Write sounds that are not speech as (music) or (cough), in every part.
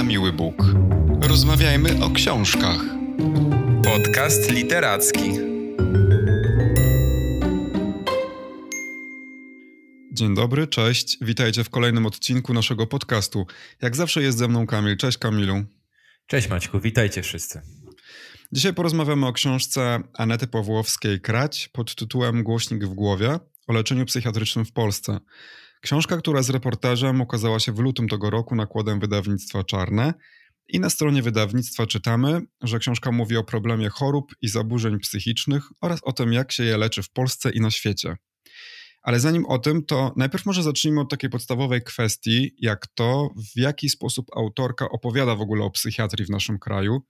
na miły Bóg. Rozmawiajmy o książkach. Podcast literacki. Dzień dobry, cześć. Witajcie w kolejnym odcinku naszego podcastu. Jak zawsze jest ze mną Kamil. Cześć Kamilu. Cześć Maćku, witajcie wszyscy. Dzisiaj porozmawiamy o książce Anety Pawłowskiej Krać pod tytułem Głośnik w głowie o leczeniu psychiatrycznym w Polsce. Książka, która z reportażem ukazała się w lutym tego roku nakładem wydawnictwa Czarne. I na stronie wydawnictwa czytamy, że książka mówi o problemie chorób i zaburzeń psychicznych oraz o tym, jak się je leczy w Polsce i na świecie. Ale zanim o tym, to najpierw może zacznijmy od takiej podstawowej kwestii, jak to, w jaki sposób autorka opowiada w ogóle o psychiatrii w naszym kraju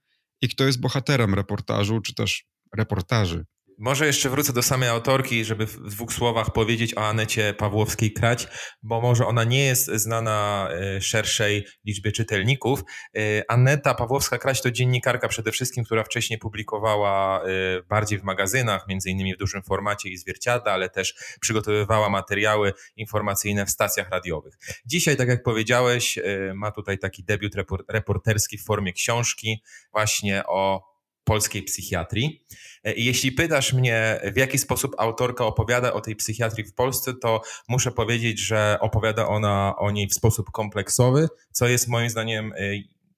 i kto jest bohaterem reportażu, czy też reportaży. Może jeszcze wrócę do samej autorki, żeby w dwóch słowach powiedzieć o Anecie Pawłowskiej-Krać, bo może ona nie jest znana e, szerszej liczbie czytelników. E, Aneta Pawłowska-Krać to dziennikarka przede wszystkim, która wcześniej publikowała e, bardziej w magazynach, między innymi w dużym formacie i zwierciadle, ale też przygotowywała materiały informacyjne w stacjach radiowych. Dzisiaj, tak jak powiedziałeś, ma tutaj taki debiut reporterski w formie książki właśnie o polskiej psychiatrii. E, jeśli pytasz mnie, w jaki sposób autorka opowiada o tej psychiatrii w Polsce, to muszę powiedzieć, że opowiada ona o niej w sposób kompleksowy, co jest moim zdaniem e,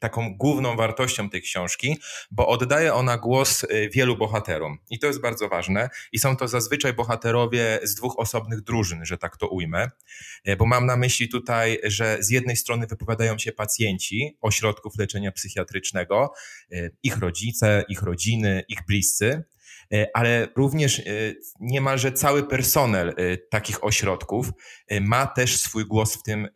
taką główną wartością tej książki, bo oddaje ona głos y, wielu bohaterom. I to jest bardzo ważne. I są to zazwyczaj bohaterowie z dwóch osobnych drużyn, że tak to ujmę. Y, bo mam na myśli tutaj, że z jednej strony wypowiadają się pacjenci ośrodków leczenia psychiatrycznego, y, ich rodzice, ich rodziny, ich bliscy, ale również e, niemalże cały personel e, takich ośrodków ma też swój głos w tym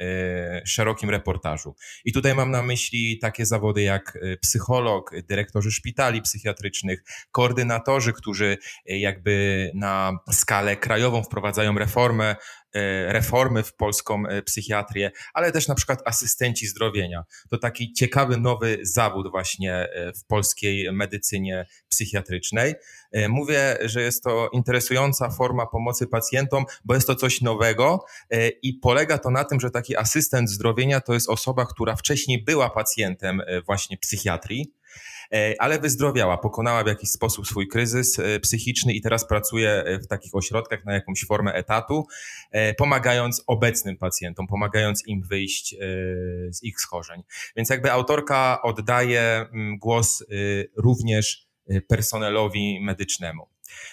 szerokim reportażu. I tutaj mam na myśli takie zawody jak psycholog, dyrektorzy szpitali psychiatrycznych, koordynatorzy, którzy jakby na skalę krajową wprowadzają reformę E, reformy w polską e, psychiatrię, ale też na przykład asystenci zdrowienia. To taki ciekawy nowy zawód właśnie e, w polskiej medycynie psychiatrycznej. Mówię, że jest to interesująca forma pomocy pacjentom, bo jest to coś nowego i polega to na tym, że taki asystent zdrowienia to jest osoba, która wcześniej była pacjentem właśnie psychiatrii E, ale wyzdrowiała, pokonała w jakiś sposób swój kryzys e, psychiczny i teraz pracuje e, w takich ośrodkach na jakąś formę etatu, pomagając obecnym pacjentom, pomagając im wyjść z ich schorzeń. Więc jakby autorka oddaje mm, głos również personelowi medycznemu.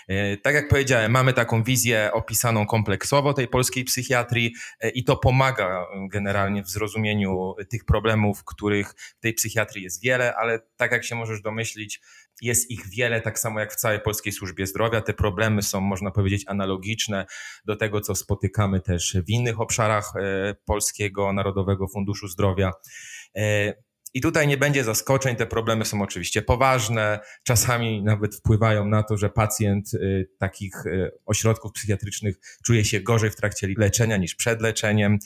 E, tak jak powiedziałem, mamy taką wizję opisaną kompleksowo tej polskiej psychiatrii e, i to pomaga generalnie w zrozumieniu tych problemów, których w tej psychiatrii jest wiele, ale tak jak się możesz domyślić, jest ich wiele, tak samo jak w całej polskiej służbie zdrowia. Te problemy są, można powiedzieć, analogiczne do tego, co spotykamy też w innych obszarach Polskiego Narodowego Funduszu Zdrowia. I tutaj nie będzie zaskoczeń, te problemy są oczywiście poważne, czasami nawet wpływają na to, że pacjent y, takich y, ośrodków psychiatrycznych czuje się gorzej w trakcie leczenia niż przed leczeniem.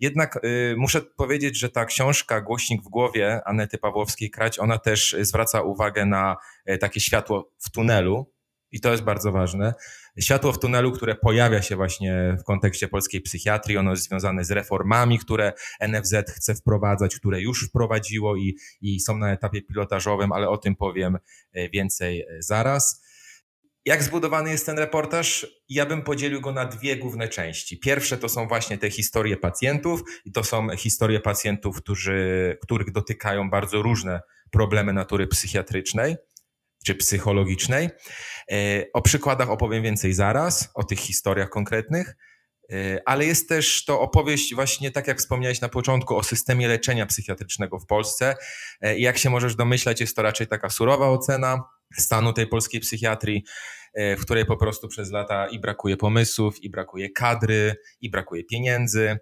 Jednak y, muszę powiedzieć, że ta książka Głośnik w głowie Anety Pawłowskiej-Krać, ona też zwraca uwagę na takie światło w tunelu, i to jest bardzo ważne. Światło w tunelu, które pojawia się właśnie w kontekście polskiej psychiatrii, ono jest związane z reformami, które NFZ chce wprowadzać, które już wprowadziło i, i są na etapie pilotażowym, ale o tym powiem e, więcej e, zaraz. Jak zbudowany jest ten reportaż? Ja bym podzielił go na dwie główne części. Pierwsze to są właśnie te historie pacjentów i to są historie pacjentów, którzy, których dotykają bardzo różne problemy natury psychiatrycznej czy psychologicznej. E, o przykładach opowiem więcej zaraz, o tych historiach konkretnych, e, ale jest też to opowieść właśnie, tak jak wspomniałeś na początku, o systemie leczenia psychiatrycznego w Polsce. E, jak się możesz domyślać, jest to raczej taka surowa ocena stanu tej polskiej psychiatrii, w której po prostu przez lata i brakuje pomysłów, i brakuje kadry, i brakuje pieniędzy,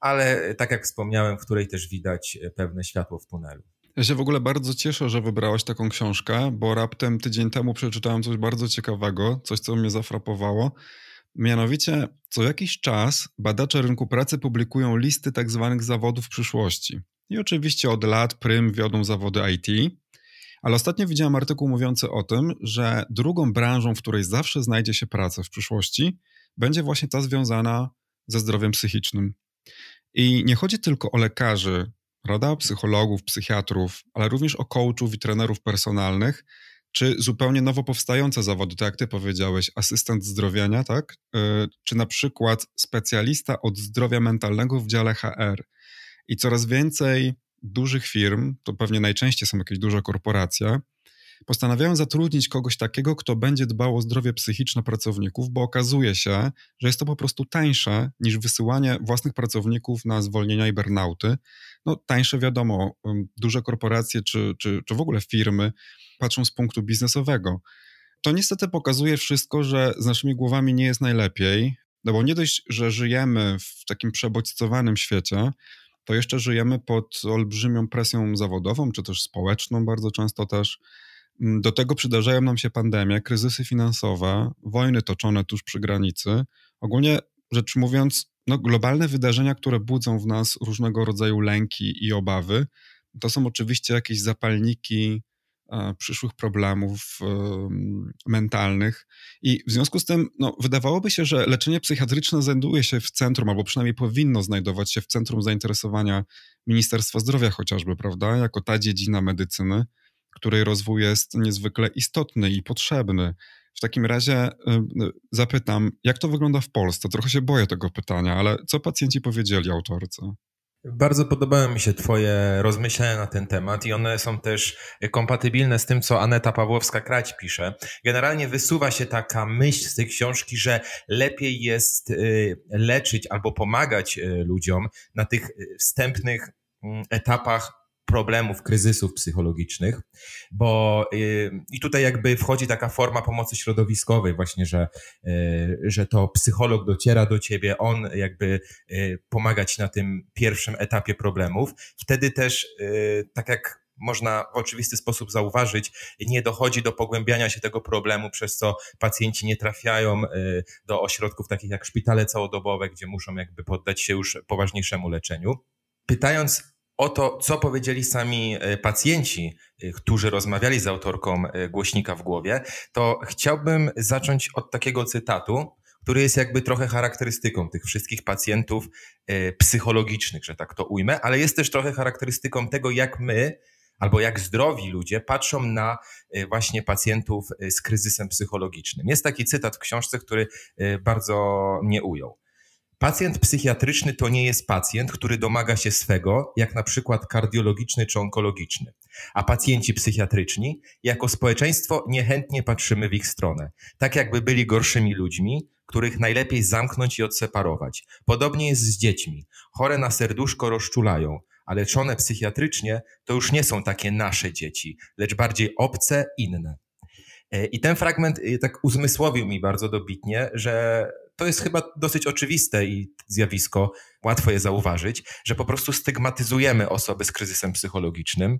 ale tak jak wspomniałem, w której też widać pewne światło w tunelu. Ja się w ogóle bardzo cieszę, że wybrałaś taką książkę, bo raptem tydzień temu przeczytałem coś bardzo ciekawego, coś, co mnie zafrapowało. Mianowicie, co jakiś czas badacze rynku pracy publikują listy tak zwanych zawodów przyszłości. I oczywiście od lat prym wiodą zawody IT, ale ostatnio widziałem artykuł mówiący o tym, że drugą branżą, w której zawsze znajdzie się praca w przyszłości, będzie właśnie ta związana ze zdrowiem psychicznym. I nie chodzi tylko o lekarzy, prawda? Psychologów, psychiatrów, ale również o coachów i trenerów personalnych, czy zupełnie nowo powstające zawody, tak jak ty powiedziałeś, asystent zdrowienia, tak? E, czy na przykład specjalista od zdrowia mentalnego w dziale HR. I coraz więcej dużych firm, to pewnie najczęściej są jakieś duże korporacje, postanawiają zatrudnić kogoś takiego, kto będzie dbał o zdrowie psychiczne pracowników, bo okazuje się, że jest to po prostu tańsze niż wysyłanie własnych pracowników na zwolnienia i burnouty. No tańsze wiadomo, duże korporacje czy, czy, czy w ogóle firmy patrzą z punktu biznesowego. To niestety pokazuje wszystko, że z naszymi głowami nie jest najlepiej, no bo nie dość, że żyjemy w takim przebodźcowanym świecie, to jeszcze żyjemy pod olbrzymią presją zawodową, czy też społeczną bardzo często też. Mm, do tego przydarzają nam się pandemie, kryzysy finansowe, wojny toczone tuż przy granicy. Ogólnie rzecz mówiąc, no, globalne wydarzenia, które budzą w nas różnego rodzaju lęki i obawy, to są oczywiście jakieś zapalniki e, przyszłych problemów e, mentalnych. I w związku z tym, no, wydawałoby się, że leczenie psychiatryczne znajduje się w centrum, albo przynajmniej powinno znajdować się w centrum zainteresowania Ministerstwa Zdrowia chociażby, prawda? Jako ta dziedzina medycyny której rozwój jest niezwykle istotny i potrzebny. W takim razie y, y, zapytam, jak to wygląda w Polsce? Trochę się boję tego pytania, ale co pacjenci powiedzieli autorce? Bardzo podobały mi się Twoje rozmyślenia na ten temat i one są też kompatybilne z tym, co Aneta Pawłowska-Krać pisze. Generalnie wysuwa się taka myśl z tej książki, że lepiej jest y, leczyć albo pomagać ludziom na tych wstępnych mm, etapach problemów, kryzysów psychologicznych, bo yy, i tutaj jakby wchodzi taka forma pomocy środowiskowej właśnie, że, yy, że to psycholog dociera do ciebie, on jakby yy, pomaga ci na tym pierwszym etapie problemów. Wtedy też, y, tak jak można w oczywisty sposób zauważyć, nie dochodzi do pogłębiania się tego problemu, przez co pacjenci nie trafiają y, do ośrodków takich jak szpitale całodobowe, gdzie muszą jakby poddać się już poważniejszemu leczeniu. Pytając o to, co powiedzieli sami e, pacjenci, e, którzy rozmawiali z autorką e, głośnika w głowie, to chciałbym zacząć od takiego cytatu, który jest jakby trochę charakterystyką tych wszystkich pacjentów psychologicznych, że tak to ujmę, ale jest też trochę charakterystyką tego, jak my, albo jak zdrowi ludzie patrzą na właśnie pacjentów z kryzysem psychologicznym. Jest taki cytat w książce, który bardzo mnie ujął. Pacjent psychiatryczny to nie jest pacjent, który domaga się swego, jak na przykład kardiologiczny czy onkologiczny. A pacjenci psychiatryczni, jako społeczeństwo, niechętnie patrzymy w ich stronę, tak jakby byli gorszymi ludźmi, których najlepiej zamknąć i odseparować. Podobnie jest z dziećmi. Chore na serduszko rozczulają, a leczone psychiatrycznie to już nie są takie nasze dzieci, lecz bardziej obce, inne. E, I ten fragment e, tak uzmysłowił mi bardzo dobitnie, że to jest chyba dosyć oczywiste i zjawisko, łatwo je zauważyć, że po prostu stygmatyzujemy osoby z kryzysem psychologicznym,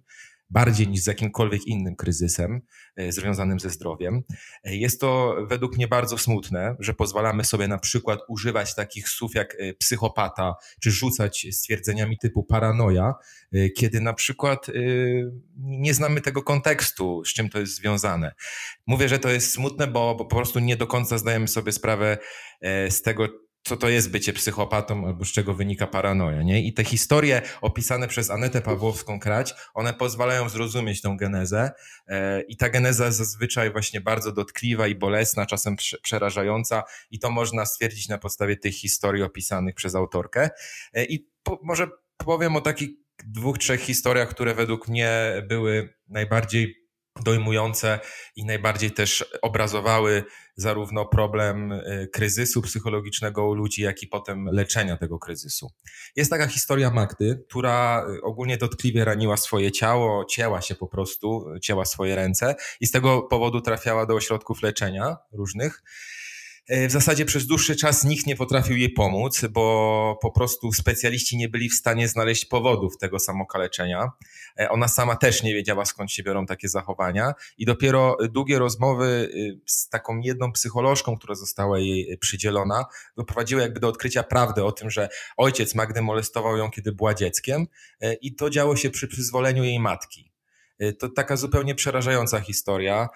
bardziej niż z jakimkolwiek innym kryzysem e, związanym ze zdrowiem. E, jest to według mnie bardzo smutne, że pozwalamy sobie na przykład używać takich słów jak e, psychopata, czy rzucać stwierdzeniami typu paranoja, kiedy na przykład nie znamy tego kontekstu, z czym to jest związane. Mówię, że to jest smutne, bo, bo po prostu nie do końca zdajemy sobie sprawę z tego, co to jest bycie psychopatą albo z czego wynika paranoja, nie? I te historie opisane przez Anetę Pawłowską-Krać, one pozwalają zrozumieć tą genezę e, i ta geneza zazwyczaj właśnie bardzo dotkliwa i bolesna, czasem przerażająca i to można stwierdzić na podstawie tych historii opisanych przez autorkę. E, I po, może powiem o takich dwóch, trzech historiach, które według mnie były najbardziej dojmujące i najbardziej też obrazowały zarówno problem y, kryzysu psychologicznego u ludzi, jak i potem leczenia tego kryzysu. Jest taka historia Magdy, która y, ogólnie dotkliwie raniła swoje ciało, cięła się po prostu, cięła swoje ręce i z tego powodu trafiała do ośrodków leczenia różnych. E, w zasadzie przez dłuższy czas nikt nie potrafił jej pomóc, bo po prostu specjaliści nie byli w stanie znaleźć powodów tego samokaleczenia. E, ona sama też nie wiedziała, skąd się biorą takie zachowania, i dopiero długie rozmowy y, z taką jedną psycholożką, która została jej przydzielona, doprowadziły jakby do odkrycia prawdy o tym, że ojciec Magdy molestował ją, kiedy była dzieckiem, e, i to działo się przy przyzwoleniu jej matki. To taka zupełnie przerażająca historia,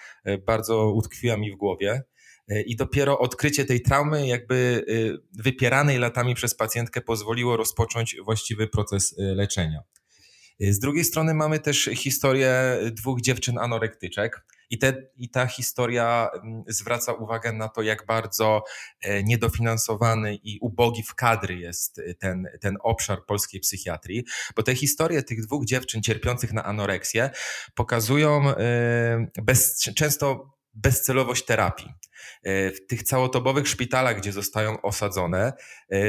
bardzo utkwiła mi w głowie. E, I dopiero odkrycie tej traumy, jakby e, wypieranej latami przez pacjentkę, pozwoliło rozpocząć właściwy proces e, leczenia. Z drugiej strony mamy też historię dwóch dziewczyn anorektyczek, i, te, I ta historia zwraca uwagę na to, jak bardzo niedofinansowany i ubogi w kadry jest ten, ten obszar polskiej psychiatrii, bo te historie tych dwóch dziewczyn cierpiących na anoreksję pokazują bez, często bezcelowość terapii. W tych całotobowych szpitalach, gdzie zostają osadzone,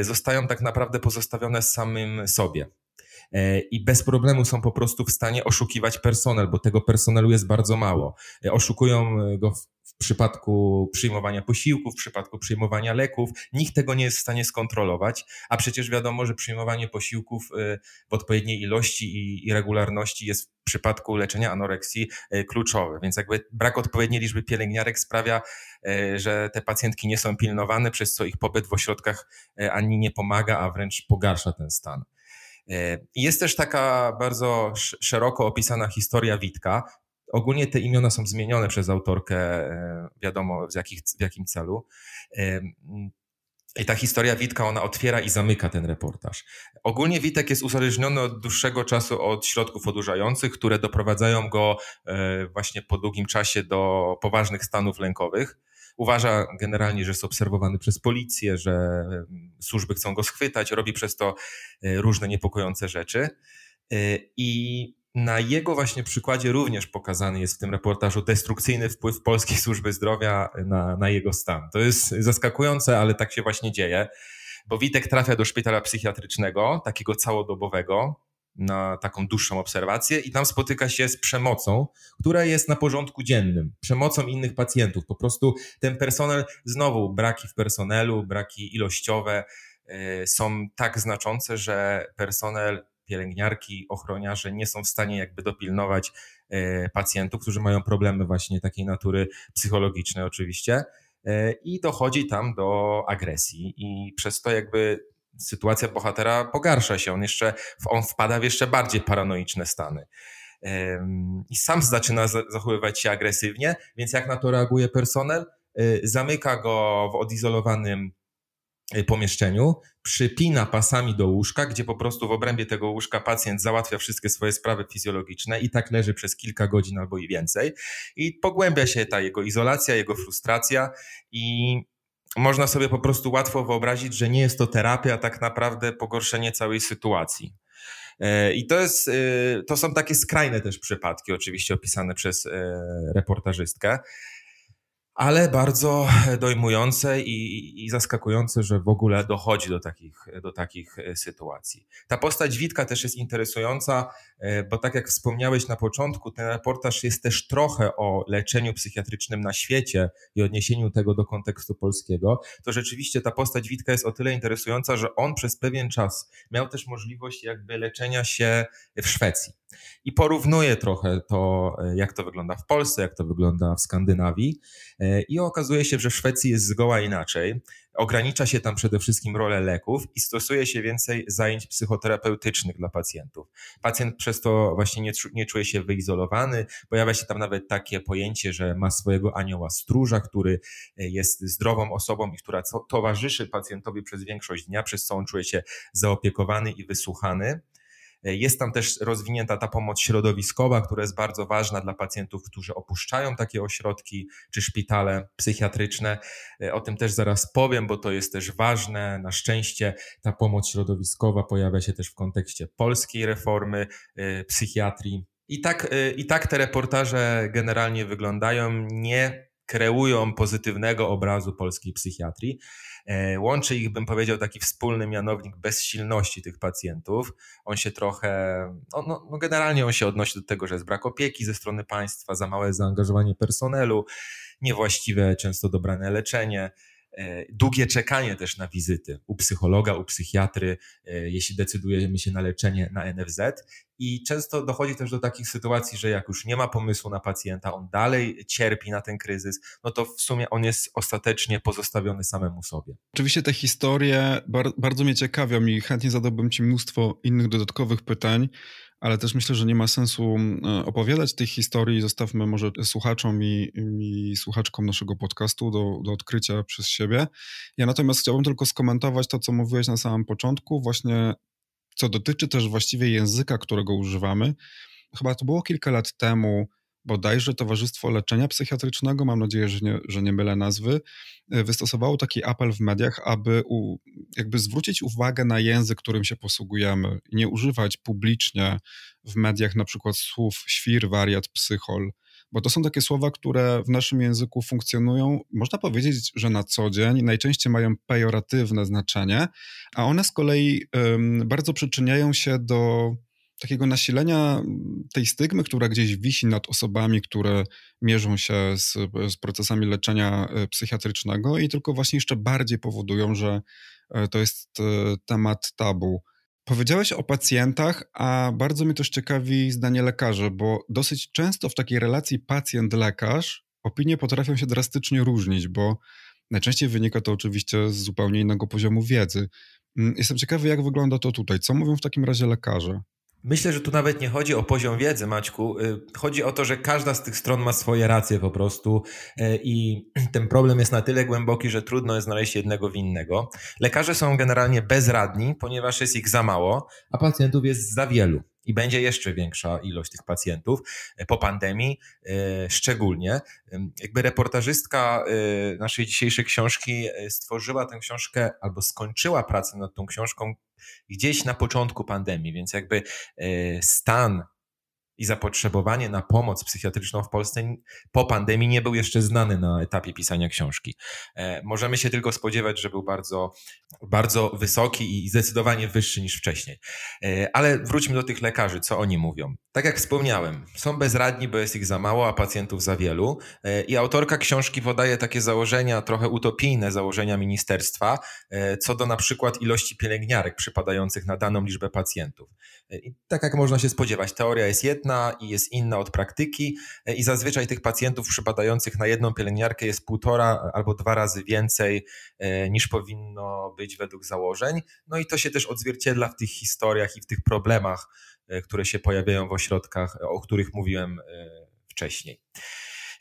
zostają tak naprawdę pozostawione samym sobie. E, i bez problemu są po prostu w stanie oszukiwać personel, bo tego personelu jest bardzo mało. E, oszukują e, go w, w przypadku przyjmowania posiłków, w przypadku przyjmowania leków. Nikt tego nie jest w stanie skontrolować, a przecież wiadomo, że przyjmowanie posiłków w odpowiedniej ilości i, regularności jest w przypadku leczenia anoreksji kluczowe. Więc jakby brak odpowiedniej liczby pielęgniarek sprawia, że te pacjentki nie są pilnowane, przez co ich pobyt w ośrodkach ani nie pomaga, a wręcz pogarsza ten stan. Jest też taka bardzo szeroko opisana historia Witka. Ogólnie te imiona są zmienione przez autorkę, e, wiadomo w, jakich, w jakim celu. E, I ta historia Witka, ona otwiera i zamyka ten reportaż. Ogólnie Witek jest uzależniony od dłuższego czasu od środków odurzających, które doprowadzają go właśnie po długim czasie do poważnych stanów lękowych. Uważa generalnie, że jest obserwowany przez policję, że służby chcą go schwytać, robi przez to e, różne niepokojące rzeczy. E, I na jego właśnie przykładzie również pokazany jest w tym reportażu destrukcyjny wpływ polskiej służby zdrowia na, na jego stan. To jest zaskakujące, ale tak się właśnie dzieje, bo Witek trafia do szpitala psychiatrycznego, takiego całodobowego, na taką dłuższą obserwację i tam spotyka się z przemocą, która jest na porządku dziennym, przemocą innych pacjentów. Po prostu ten personel, znowu braki w personelu, braki ilościowe y, są tak znaczące, że personel, pielęgniarki, ochroniarze nie są w stanie jakby dopilnować y, pacjentów, którzy mają problemy właśnie takiej natury psychologicznej oczywiście y, i dochodzi tam do agresji i przez to jakby sytuacja bohatera pogarsza się. On jeszcze, on wpada w jeszcze bardziej paranoiczne stany. I sam zaczyna zachowywać się agresywnie, więc jak na to reaguje personel? Y, zamyka go w odizolowanym pomieszczeniu, przypina pasami do łóżka, gdzie po prostu w obrębie tego łóżka pacjent załatwia wszystkie swoje sprawy fizjologiczne i tak leży przez kilka godzin albo i więcej. I pogłębia się ta jego izolacja, jego frustracja i można sobie po prostu łatwo wyobrazić, że nie jest to terapia, a tak naprawdę pogorszenie całej sytuacji. E, I to, jest, e, to są takie skrajne też przypadki, oczywiście opisane przez e, reportażystkę ale bardzo dojmujące i, i, zaskakujące, że w ogóle dochodzi do takich, do takich e, sytuacji. Ta postać Witka też jest interesująca, e, bo tak jak wspomniałeś na początku, ten reportaż jest też trochę o leczeniu psychiatrycznym na świecie i odniesieniu tego do kontekstu polskiego. To rzeczywiście ta postać Witka jest o tyle interesująca, że on przez pewien czas miał też możliwość jakby leczenia się w Szwecji i porównuje trochę to, e, jak to wygląda w Polsce, jak to wygląda w Skandynawii. E, I okazuje się, że w Szwecji jest zgoła inaczej. Ogranicza się tam przede wszystkim rolę leków i stosuje się więcej zajęć psychoterapeutycznych dla pacjentów. Pacjent przez to właśnie nie, nie czuje się wyizolowany. Pojawia się tam nawet takie pojęcie, że ma swojego anioła stróża, który e, jest zdrową osobą i która towarzyszy pacjentowi przez większość dnia, przez co on czuje się zaopiekowany i wysłuchany. E, jest tam też rozwinięta ta pomoc środowiskowa, która jest bardzo ważna dla pacjentów, którzy opuszczają takie ośrodki czy szpitale psychiatryczne. E, o tym też zaraz powiem, bo to jest też ważne. Na szczęście ta pomoc środowiskowa pojawia się też w kontekście polskiej reformy e, psychiatrii. I tak, I tak te reportaże generalnie wyglądają. Nie kreują pozytywnego obrazu polskiej psychiatrii. E, łączy ich, bym powiedział, taki wspólny mianownik bezsilności tych pacjentów. On się trochę, no, no, no generalnie on się odnosi do tego, że jest brak opieki ze strony państwa, za małe zaangażowanie personelu, niewłaściwe, często dobrane leczenie. E, długie czekanie też na wizyty u psychologa, u psychiatry, e, jeśli decydujemy się na leczenie na NFZ. I często dochodzi też do takich sytuacji, że jak już nie ma pomysłu na pacjenta, on dalej cierpi na ten kryzys, no to w sumie on jest ostatecznie pozostawiony samemu sobie. Oczywiście te historie bardzo mnie ciekawią i chętnie zadałbym Ci mnóstwo innych dodatkowych pytań ale też myślę, że nie ma sensu e, opowiadać tych historii. Zostawmy może słuchaczom i, i słuchaczkom naszego podcastu do, do odkrycia przez siebie. Ja natomiast chciałbym tylko skomentować to, co mówiłeś na samym początku, właśnie co dotyczy też właściwie języka, którego używamy. Chyba to było kilka lat temu, bodajże Towarzystwo Leczenia Psychiatrycznego, mam nadzieję, że nie, że nie mylę nazwy, e, wystosowało taki apel w mediach, aby u, jakby zwrócić uwagę na język, którym się posługujemy i nie używać publicznie w mediach na przykład słów świr, wariat, psychol, bo to są takie słowa, które w naszym języku funkcjonują, można powiedzieć, że na co dzień, najczęściej mają pejoratywne znaczenie, a one z kolei bardzo przyczyniają się do takiego nasilenia tej stygmy, która gdzieś wisi nad osobami, które mierzą się z, z, procesami leczenia e, psychiatrycznego i tylko właśnie jeszcze bardziej powodują, że e, to jest e, temat tabu. Powiedziałeś o pacjentach, a bardzo mnie też ciekawi zdanie lekarzy, bo dosyć często w takiej relacji pacjent-lekarz opinie potrafią się drastycznie różnić, bo najczęściej wynika to oczywiście z zupełnie innego poziomu wiedzy. Mm, jestem ciekawy, jak wygląda to tutaj. Co mówią w takim razie lekarze? Myślę, że tu nawet nie chodzi o poziom wiedzy, Maćku. Y, chodzi o to, że każda z tych stron ma swoje racje po prostu y, i (clears throat) ten problem jest na tyle głęboki, że trudno jest znaleźć jednego winnego. Lekarze są generalnie bezradni, ponieważ jest ich za mało, a pacjentów jest za wielu i będzie jeszcze większa ilość tych pacjentów e, po pandemii, e, szczególnie. Jakby reportażystka e, naszej dzisiejszej książki stworzyła tę książkę albo skończyła pracę nad tą książką gdzieś na początku pandemii, więc jakby stan i zapotrzebowanie na pomoc psychiatryczną w Polsce po pandemii nie był jeszcze znany na etapie pisania książki. E, możemy się tylko spodziewać, że był bardzo, bardzo wysoki i zdecydowanie wyższy niż wcześniej. E, ale wróćmy do tych lekarzy, co oni mówią. Tak jak wspomniałem, są bezradni, bo jest ich za mało, a pacjentów za wielu. E, I autorka książki podaje takie założenia, trochę utopijne założenia ministerstwa, co do na przykład ilości pielęgniarek przypadających na daną liczbę pacjentów. I tak jak można się spodziewać, teoria jest jedna, i jest inna od praktyki e, i zazwyczaj tych pacjentów przypadających na jedną pielęgniarkę jest półtora albo dwa razy więcej e, niż powinno być według założeń. No i to się też odzwierciedla w tych historiach i w tych problemach, e, które się pojawiają w ośrodkach, o których mówiłem wcześniej.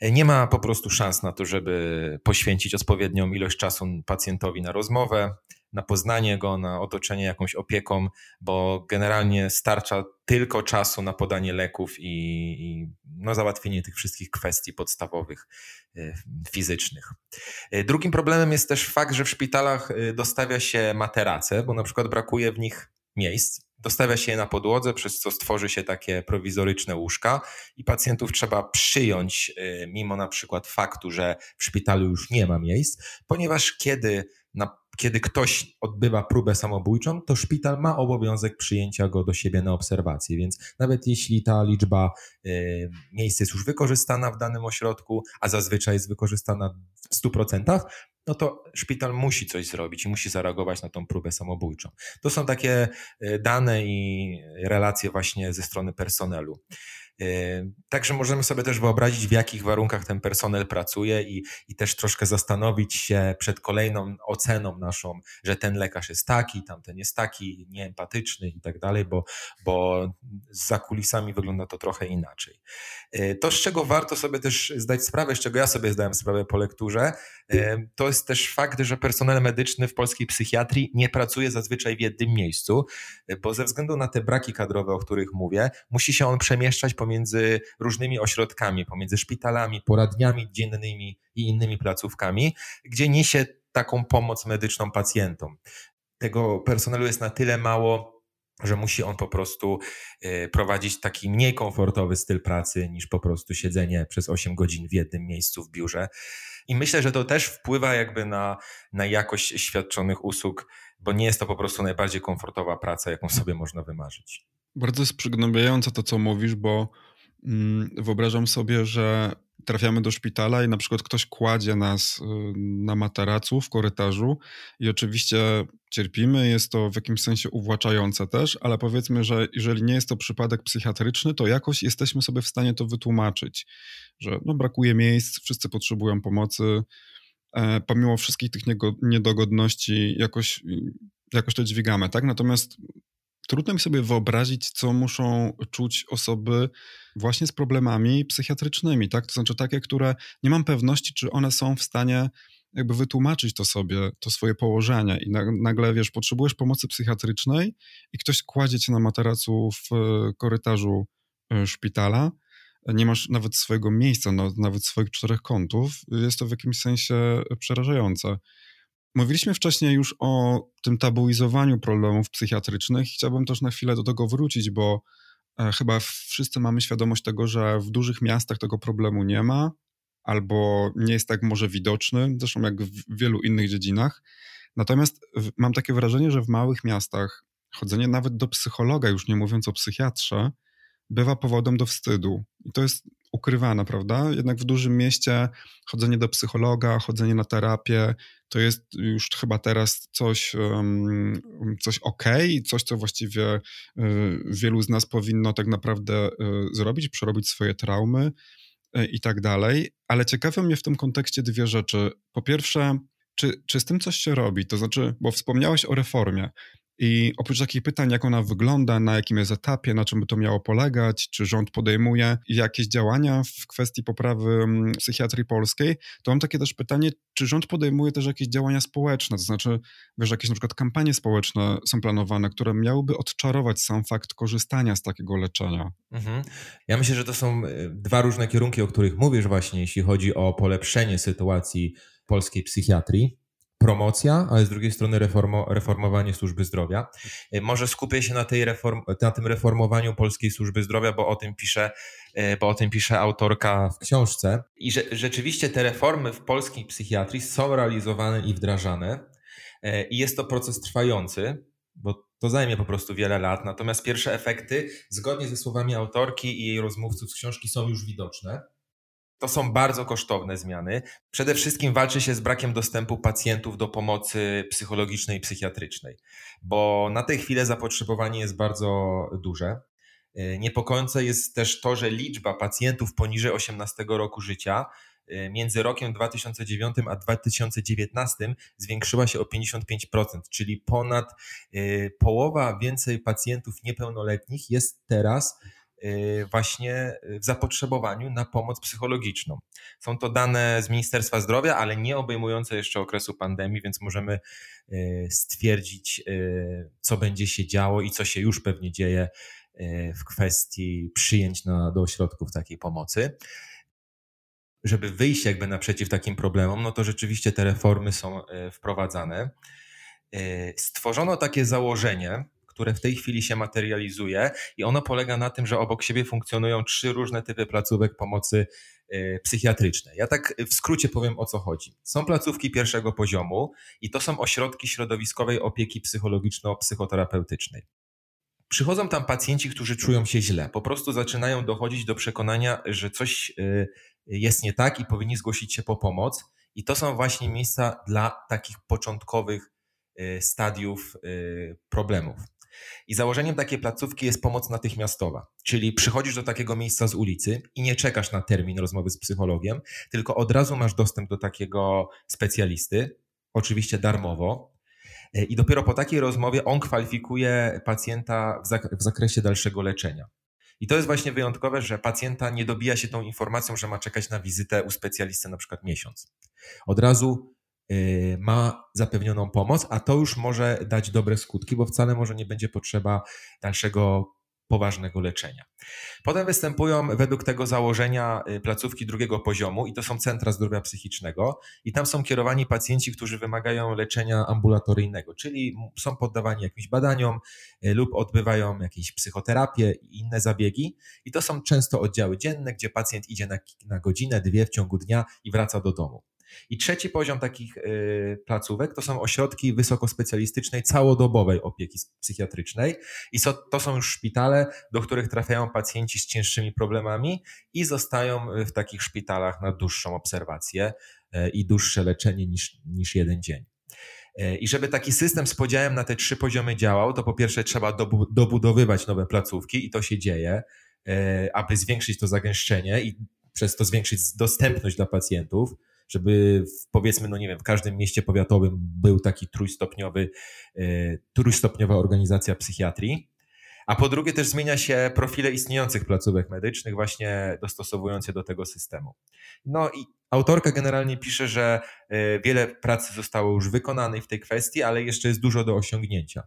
Nie ma po prostu szans na to, żeby poświęcić odpowiednią ilość czasu pacjentowi na rozmowę na poznanie go, na otoczenie jakąś opieką, bo generalnie starcza tylko czasu na podanie leków i, i no, załatwienie tych wszystkich kwestii podstawowych, e, fizycznych. E, drugim problemem jest też fakt, że w szpitalach e, dostawia się materace, bo na przykład brakuje w nich miejsc. Dostawia się je na podłodze, przez co stworzy się takie prowizoryczne łóżka i pacjentów trzeba przyjąć, mimo na przykład faktu, że w szpitalu już nie ma miejsc, ponieważ kiedy na kiedy ktoś odbywa próbę samobójczą, to szpital ma obowiązek przyjęcia go do siebie na obserwację. Więc nawet jeśli ta liczba y, miejsc jest już wykorzystana w danym ośrodku, a zazwyczaj jest wykorzystana w 100%, no to szpital musi coś zrobić i musi zareagować na tą próbę samobójczą. To są takie y, dane i relacje właśnie ze strony personelu. Yy, także możemy sobie też wyobrazić, w jakich warunkach ten personel pracuje i, i też troszkę zastanowić się przed kolejną oceną naszą, że ten lekarz jest taki, tamten jest taki, nieempatyczny i tak dalej, bo, bo za kulisami wygląda to trochę inaczej. Yy, to, z czego warto sobie też zdać sprawę, z czego ja sobie zdałem sprawę po lekturze, yy, to jest też fakt, że personel medyczny w polskiej psychiatrii nie pracuje zazwyczaj w jednym miejscu, bo ze względu na te braki kadrowe, o których mówię, musi się on przemieszczać po pomiędzy różnymi ośrodkami, pomiędzy szpitalami, poradniami dziennymi i innymi placówkami, gdzie niesie taką pomoc medyczną pacjentom. Tego personelu jest na tyle mało, że musi on po prostu e, prowadzić taki mniej komfortowy styl pracy niż po prostu siedzenie przez 8 godzin w jednym miejscu w biurze. I myślę, że to też wpływa jakby na, na jakość świadczonych usług, bo nie jest to po prostu najbardziej komfortowa praca, jaką sobie można wymarzyć. Bardzo jest przygnębiające to, co mówisz, bo mm, wyobrażam sobie, że trafiamy do szpitala i na przykład ktoś kładzie nas y, na materacu w korytarzu i oczywiście cierpimy, jest to w jakimś sensie uwłaczające też, ale powiedzmy, że jeżeli nie jest to przypadek psychiatryczny, to jakoś jesteśmy sobie w stanie to wytłumaczyć, że no, brakuje miejsc, wszyscy potrzebują pomocy, e, pomimo wszystkich tych niedogodności jakoś, jakoś to dźwigamy, tak? Natomiast trudno mi sobie wyobrazić, co muszą czuć osoby właśnie z problemami psychiatrycznymi, tak? To znaczy takie, które nie mam pewności, czy one są w stanie jakby wytłumaczyć to sobie, to swoje położenie i nagle, wiesz, potrzebujesz pomocy psychiatrycznej i ktoś kładzie cię na materacu w e, korytarzu e, szpitala, nie masz nawet swojego miejsca, no, nawet swoich czterech kątów, jest to w jakimś sensie przerażające. Mówiliśmy wcześniej już o tym tabuizowaniu problemów psychiatrycznych. Chciałbym też na chwilę do tego wrócić, bo e, chyba wszyscy mamy świadomość tego, że w dużych miastach tego problemu nie ma, albo nie jest tak może widoczny, zresztą jak w wielu innych dziedzinach. Natomiast mam takie wrażenie, że w małych miastach chodzenie nawet do psychologa, już nie mówiąc o psychiatrze, bywa powodem do wstydu. I to jest ukrywane, prawda? Jednak w dużym mieście chodzenie do psychologa, chodzenie na terapię to jest już chyba teraz coś, coś ok, coś, co właściwie y, wielu z nas powinno tak naprawdę y, zrobić, przerobić swoje traumy y, i tak dalej. Ale ciekawią mnie w tym kontekście dwie rzeczy. Po pierwsze, czy, czy z tym coś się robi? To znaczy, bo wspomniałeś o reformie. I oprócz takich pytań, jak ona wygląda, na jakim jest etapie, na czym by to miało polegać, czy rząd podejmuje jakieś działania w kwestii poprawy mm, psychiatrii polskiej, to mam takie też pytanie, czy rząd podejmuje też jakieś działania społeczne, to znaczy, wiesz, jakieś na przykład kampanie społeczne są planowane, które miałyby odczarować sam fakt korzystania z takiego leczenia? Mhm. Ja myślę, że to są e, dwa różne kierunki, o których mówisz właśnie, jeśli chodzi o polepszenie sytuacji polskiej psychiatrii promocja, ale z drugiej strony reformo, reformowanie służby zdrowia. E, może skupię się na, tej reform, na tym reformowaniu polskiej służby zdrowia, bo o tym pisze, e, bo o tym pisze autorka w książce. I że, rzeczywiście te reformy w polskiej psychiatrii są realizowane i wdrażane. E, I jest to proces trwający, bo to zajmie po prostu wiele lat. Natomiast pierwsze efekty, zgodnie ze słowami autorki i jej rozmówców z książki, są już widoczne. To są bardzo kosztowne zmiany. Przede wszystkim walczy się z brakiem dostępu pacjentów do pomocy psychologicznej i psychiatrycznej, bo na tę chwilę zapotrzebowanie jest bardzo duże. E, niepokojące jest też to, że liczba pacjentów poniżej 18 roku życia e, między rokiem 2009 a 2019 zwiększyła się o 55%, czyli ponad e, połowa więcej pacjentów niepełnoletnich jest teraz Y, właśnie w zapotrzebowaniu na pomoc psychologiczną. Są to dane z Ministerstwa Zdrowia, ale nie obejmujące jeszcze okresu pandemii, więc możemy y, stwierdzić, y, co będzie się działo i co się już pewnie dzieje w kwestii przyjęć na, do ośrodków takiej pomocy. Żeby wyjść jakby naprzeciw takim problemom, no to rzeczywiście te reformy są wprowadzane. Stworzono takie założenie, które w tej chwili się materializuje i ono polega na tym, że obok siebie funkcjonują trzy różne typy placówek pomocy e, psychiatrycznej. Ja tak w skrócie powiem o co chodzi. Są placówki pierwszego poziomu i to są ośrodki środowiskowej opieki psychologiczno-psychoterapeutycznej. Przychodzą tam pacjenci, którzy czują się źle, po prostu zaczynają dochodzić do przekonania, że coś e, jest nie tak i powinni zgłosić się po pomoc. I to są właśnie miejsca dla takich początkowych e, stadiów problemów. I założeniem takiej placówki jest pomoc natychmiastowa, czyli przychodzisz do takiego miejsca z ulicy i nie czekasz na termin rozmowy z psychologiem, tylko od razu masz dostęp do takiego specjalisty, oczywiście darmowo. E, I dopiero po takiej rozmowie on kwalifikuje pacjenta w, zak w zakresie dalszego leczenia. I to jest właśnie wyjątkowe, że pacjenta nie dobija się tą informacją, że ma czekać na wizytę u specjalisty na przykład miesiąc. Od razu ma zapewnioną pomoc, a to już może dać dobre skutki, bo wcale może nie będzie potrzeba dalszego poważnego leczenia. Potem występują według tego założenia y, placówki drugiego poziomu i to są centra zdrowia psychicznego i tam są kierowani pacjenci, którzy wymagają leczenia ambulatoryjnego, czyli są poddawani jakimś badaniom y, lub odbywają jakieś psychoterapię i inne zabiegi i to są często oddziały dzienne, gdzie pacjent idzie na, na godzinę, dwie w ciągu dnia i wraca do domu. I trzeci poziom takich y, placówek to są ośrodki wysokospecjalistycznej, całodobowej opieki psychiatrycznej. I to są już szpitale, do których trafiają pacjenci z cięższymi problemami i zostają w takich szpitalach na dłuższą obserwację y, i dłuższe leczenie niż, niż jeden dzień. Y, I żeby taki system z podziałem na te trzy poziomy działał, to po pierwsze trzeba dobudowywać nowe placówki i to się dzieje, aby zwiększyć to zagęszczenie i przez to zwiększyć dostępność dla pacjentów żeby w, powiedzmy, no nie wiem, w każdym mieście powiatowym był taki trójstopniowy, e, trójstopniowa organizacja psychiatrii. A po drugie też zmienia się profile istniejących placówek medycznych, właśnie dostosowując je do tego systemu. No i Autorka generalnie pisze, że e, wiele pracy zostało już wykonanej w tej kwestii, ale jeszcze jest dużo do osiągnięcia.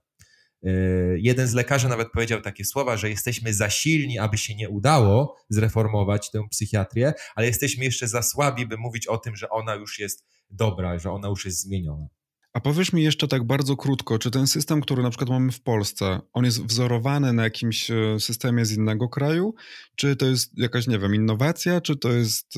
E, jeden z lekarzy nawet powiedział takie słowa, że jesteśmy za silni, aby się nie udało zreformować tę psychiatrię, ale jesteśmy jeszcze za słabi, by mówić o tym, że ona już jest dobra, że ona już jest zmieniona. A powiesz mi jeszcze tak bardzo krótko, czy ten system, który na przykład mamy w Polsce, on jest wzorowany na jakimś e, systemie z innego kraju? Czy to jest jakaś, nie wiem, innowacja, czy to jest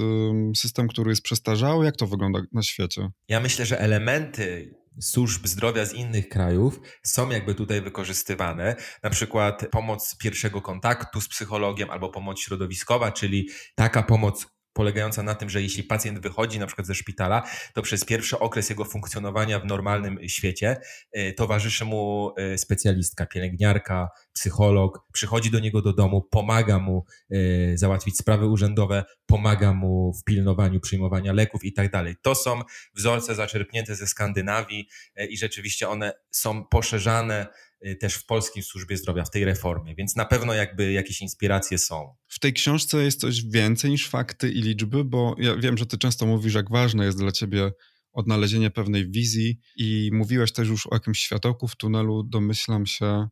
system, który jest przestarzały? Jak to wygląda na świecie? Ja myślę, że elementy służb zdrowia z innych krajów są jakby tutaj wykorzystywane. Na przykład pomoc pierwszego kontaktu z psychologiem albo pomoc środowiskowa, czyli taka pomoc, polegająca na tym, że jeśli pacjent wychodzi na przykład ze szpitala, to przez pierwszy okres jego funkcjonowania w normalnym świecie e, towarzyszy mu e, specjalistka, pielęgniarka, psycholog, przychodzi do niego do domu, pomaga mu e, załatwić sprawy urzędowe, pomaga mu w pilnowaniu przyjmowania leków i tak dalej. To są wzorce zaczerpnięte ze Skandynawii i rzeczywiście one są poszerzane też w polskiej służbie zdrowia, w tej reformie, więc na pewno jakby jakieś inspiracje są. W tej książce jest coś więcej niż fakty i liczby, bo ja wiem, że ty często mówisz, jak ważne jest dla ciebie odnalezienie pewnej wizji i mówiłeś też już o jakimś światełku w tunelu, domyślam się,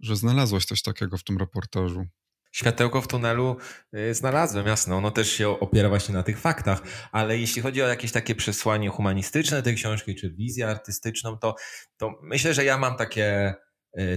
że znalazłeś coś takiego w tym reportażu. Światełko w tunelu y, znalazłem, jasno. Ono też się opiera właśnie na tych faktach, ale jeśli chodzi o jakieś takie przesłanie humanistyczne tej książki, czy wizję artystyczną, to, to myślę, że ja mam takie Y,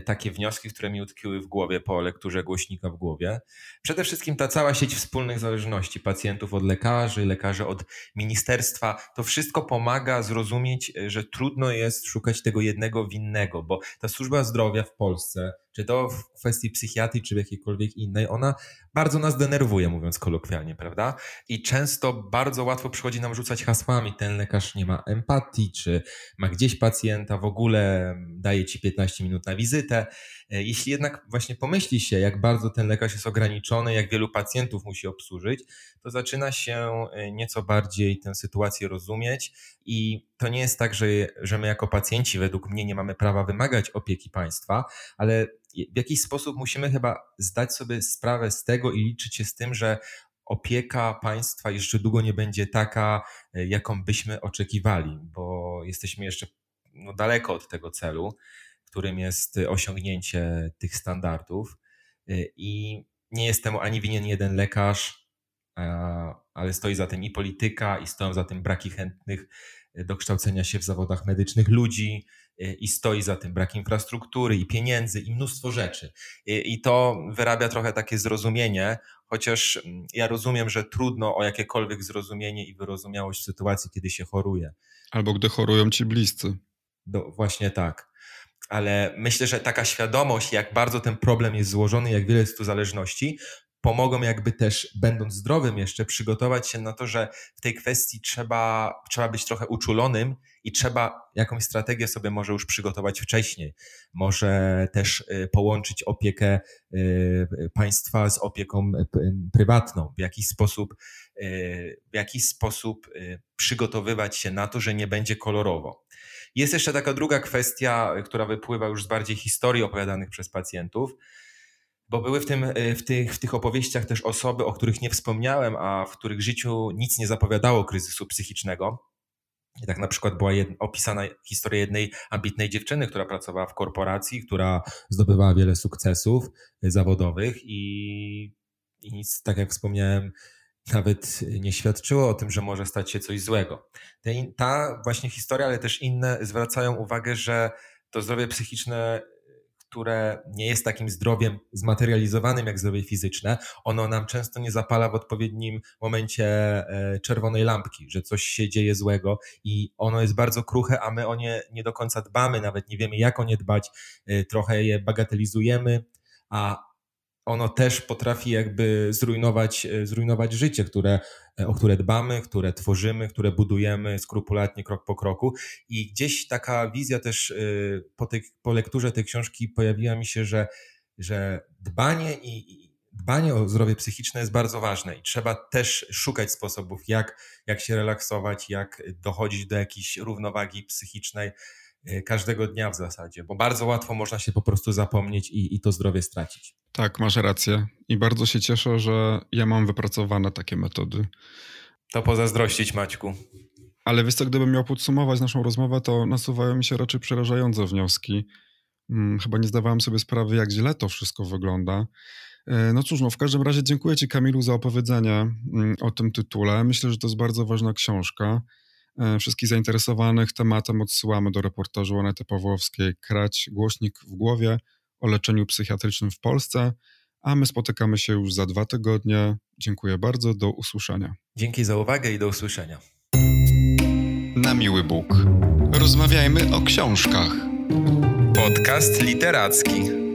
takie wnioski, które mi utkwiły w głowie po lekturze głośnika w głowie. Przede wszystkim ta cała sieć wspólnych zależności pacjentów od lekarzy, lekarzy od ministerstwa, to wszystko pomaga zrozumieć, y, że trudno jest szukać tego jednego winnego, bo ta służba zdrowia w Polsce czy to w kwestii psychiatrii, czy w jakiejkolwiek innej, ona bardzo nas denerwuje, mówiąc kolokwialnie, prawda? I często bardzo łatwo przychodzi nam rzucać hasłami, ten lekarz nie ma empatii, czy ma gdzieś pacjenta, w ogóle daje ci 15 minut na wizytę. E, jeśli jednak właśnie pomyśli się, jak bardzo ten lekarz jest ograniczony, jak wielu pacjentów musi obsłużyć, to zaczyna się e, nieco bardziej tę sytuację rozumieć i to nie jest tak, że, że my jako pacjenci według mnie nie mamy prawa wymagać opieki państwa, ale w jakiś sposób musimy chyba zdać sobie sprawę z tego i liczyć się z tym, że opieka państwa jeszcze długo nie będzie taka, e, jaką byśmy oczekiwali, bo jesteśmy jeszcze no, daleko od tego celu, którym jest osiągnięcie tych standardów. E, I nie jest temu ani winien jeden lekarz, ale stoi za tym i polityka, i stoją za tym braki chętnych do kształcenia się w zawodach medycznych ludzi, Y, i stoi za tym brak infrastruktury i pieniędzy i mnóstwo rzeczy. I, to wyrabia trochę takie zrozumienie, chociaż mm, ja rozumiem, że trudno o jakiekolwiek zrozumienie i wyrozumiałość w sytuacji, kiedy się choruje. Albo gdy chorują ci bliscy. Do, właśnie tak. Ale myślę, że taka świadomość, jak bardzo ten problem jest złożony, jak wiele jest tu zależności, pomogą jakby też, będąc zdrowym jeszcze, przygotować się na to, że w tej kwestii trzeba, trzeba być trochę uczulonym i trzeba jakąś strategię sobie może już przygotować wcześniej. Może też y, połączyć opiekę y, państwa z opieką y, prywatną, w jakiś sposób, w jakiś sposób przygotowywać się na to, że nie będzie kolorowo. Jest jeszcze taka druga kwestia, która wypływa już z bardziej historii opowiadanych przez pacjentów, bo były w, tym, y, w, tych, w tych opowieściach też osoby, o których nie wspomniałem, a w których życiu nic nie zapowiadało kryzysu psychicznego. Tak na przykład była opisana historia jednej ambitnej dziewczyny, która pracowała w korporacji, która zdobywała wiele sukcesów y, zawodowych i, i nic, tak jak wspomniałem, nawet nie świadczyło o tym, że może stać się coś złego. Ta właśnie historia, ale też inne zwracają uwagę, że to zdrowie psychiczne które nie jest takim zdrowiem zmaterializowanym jak zdrowie fizyczne, ono nam często nie zapala w odpowiednim momencie e, czerwonej lampki, że coś się dzieje złego i ono jest bardzo kruche, a my o nie nie do końca dbamy, nawet nie wiemy jak o nie dbać, e, trochę je bagatelizujemy, a ono też potrafi jakby zrujnować, e, zrujnować życie, które, e, o które dbamy, które tworzymy, które budujemy skrupulatnie krok po kroku. I gdzieś taka wizja też e, po, tej, po lekturze tej książki pojawiła mi się, że, że dbanie i, dbanie o zdrowie psychiczne jest bardzo ważne i trzeba też szukać sposobów, jak, jak się relaksować, jak dochodzić do jakiejś równowagi psychicznej każdego dnia w zasadzie, bo bardzo łatwo można się po prostu zapomnieć i, i to zdrowie stracić. Tak, masz rację. I bardzo się cieszę, że ja mam wypracowane takie metody. To pozazdrościć Maćku. Ale wiesz co, gdybym miał podsumować naszą rozmowę, to nasuwają mi się raczej przerażające wnioski. Hmm, chyba nie zdawałem sobie sprawy, jak źle to wszystko wygląda. E, no cóż, no w każdym razie dziękuję Ci Kamilu za opowiedzenie mm, o tym tytule. Myślę, że to jest bardzo ważna książka. E, wszystkich zainteresowanych tematem odsyłamy do reportażu Anety Pawłowskiej Krać głośnik w głowie o leczeniu psychiatrycznym w Polsce, a my spotykamy się już za dwa tygodnie. Dziękuję bardzo, do usłyszenia. Dzięki za uwagę i do usłyszenia. Na miły Bóg. Rozmawiajmy o książkach. Podcast literacki.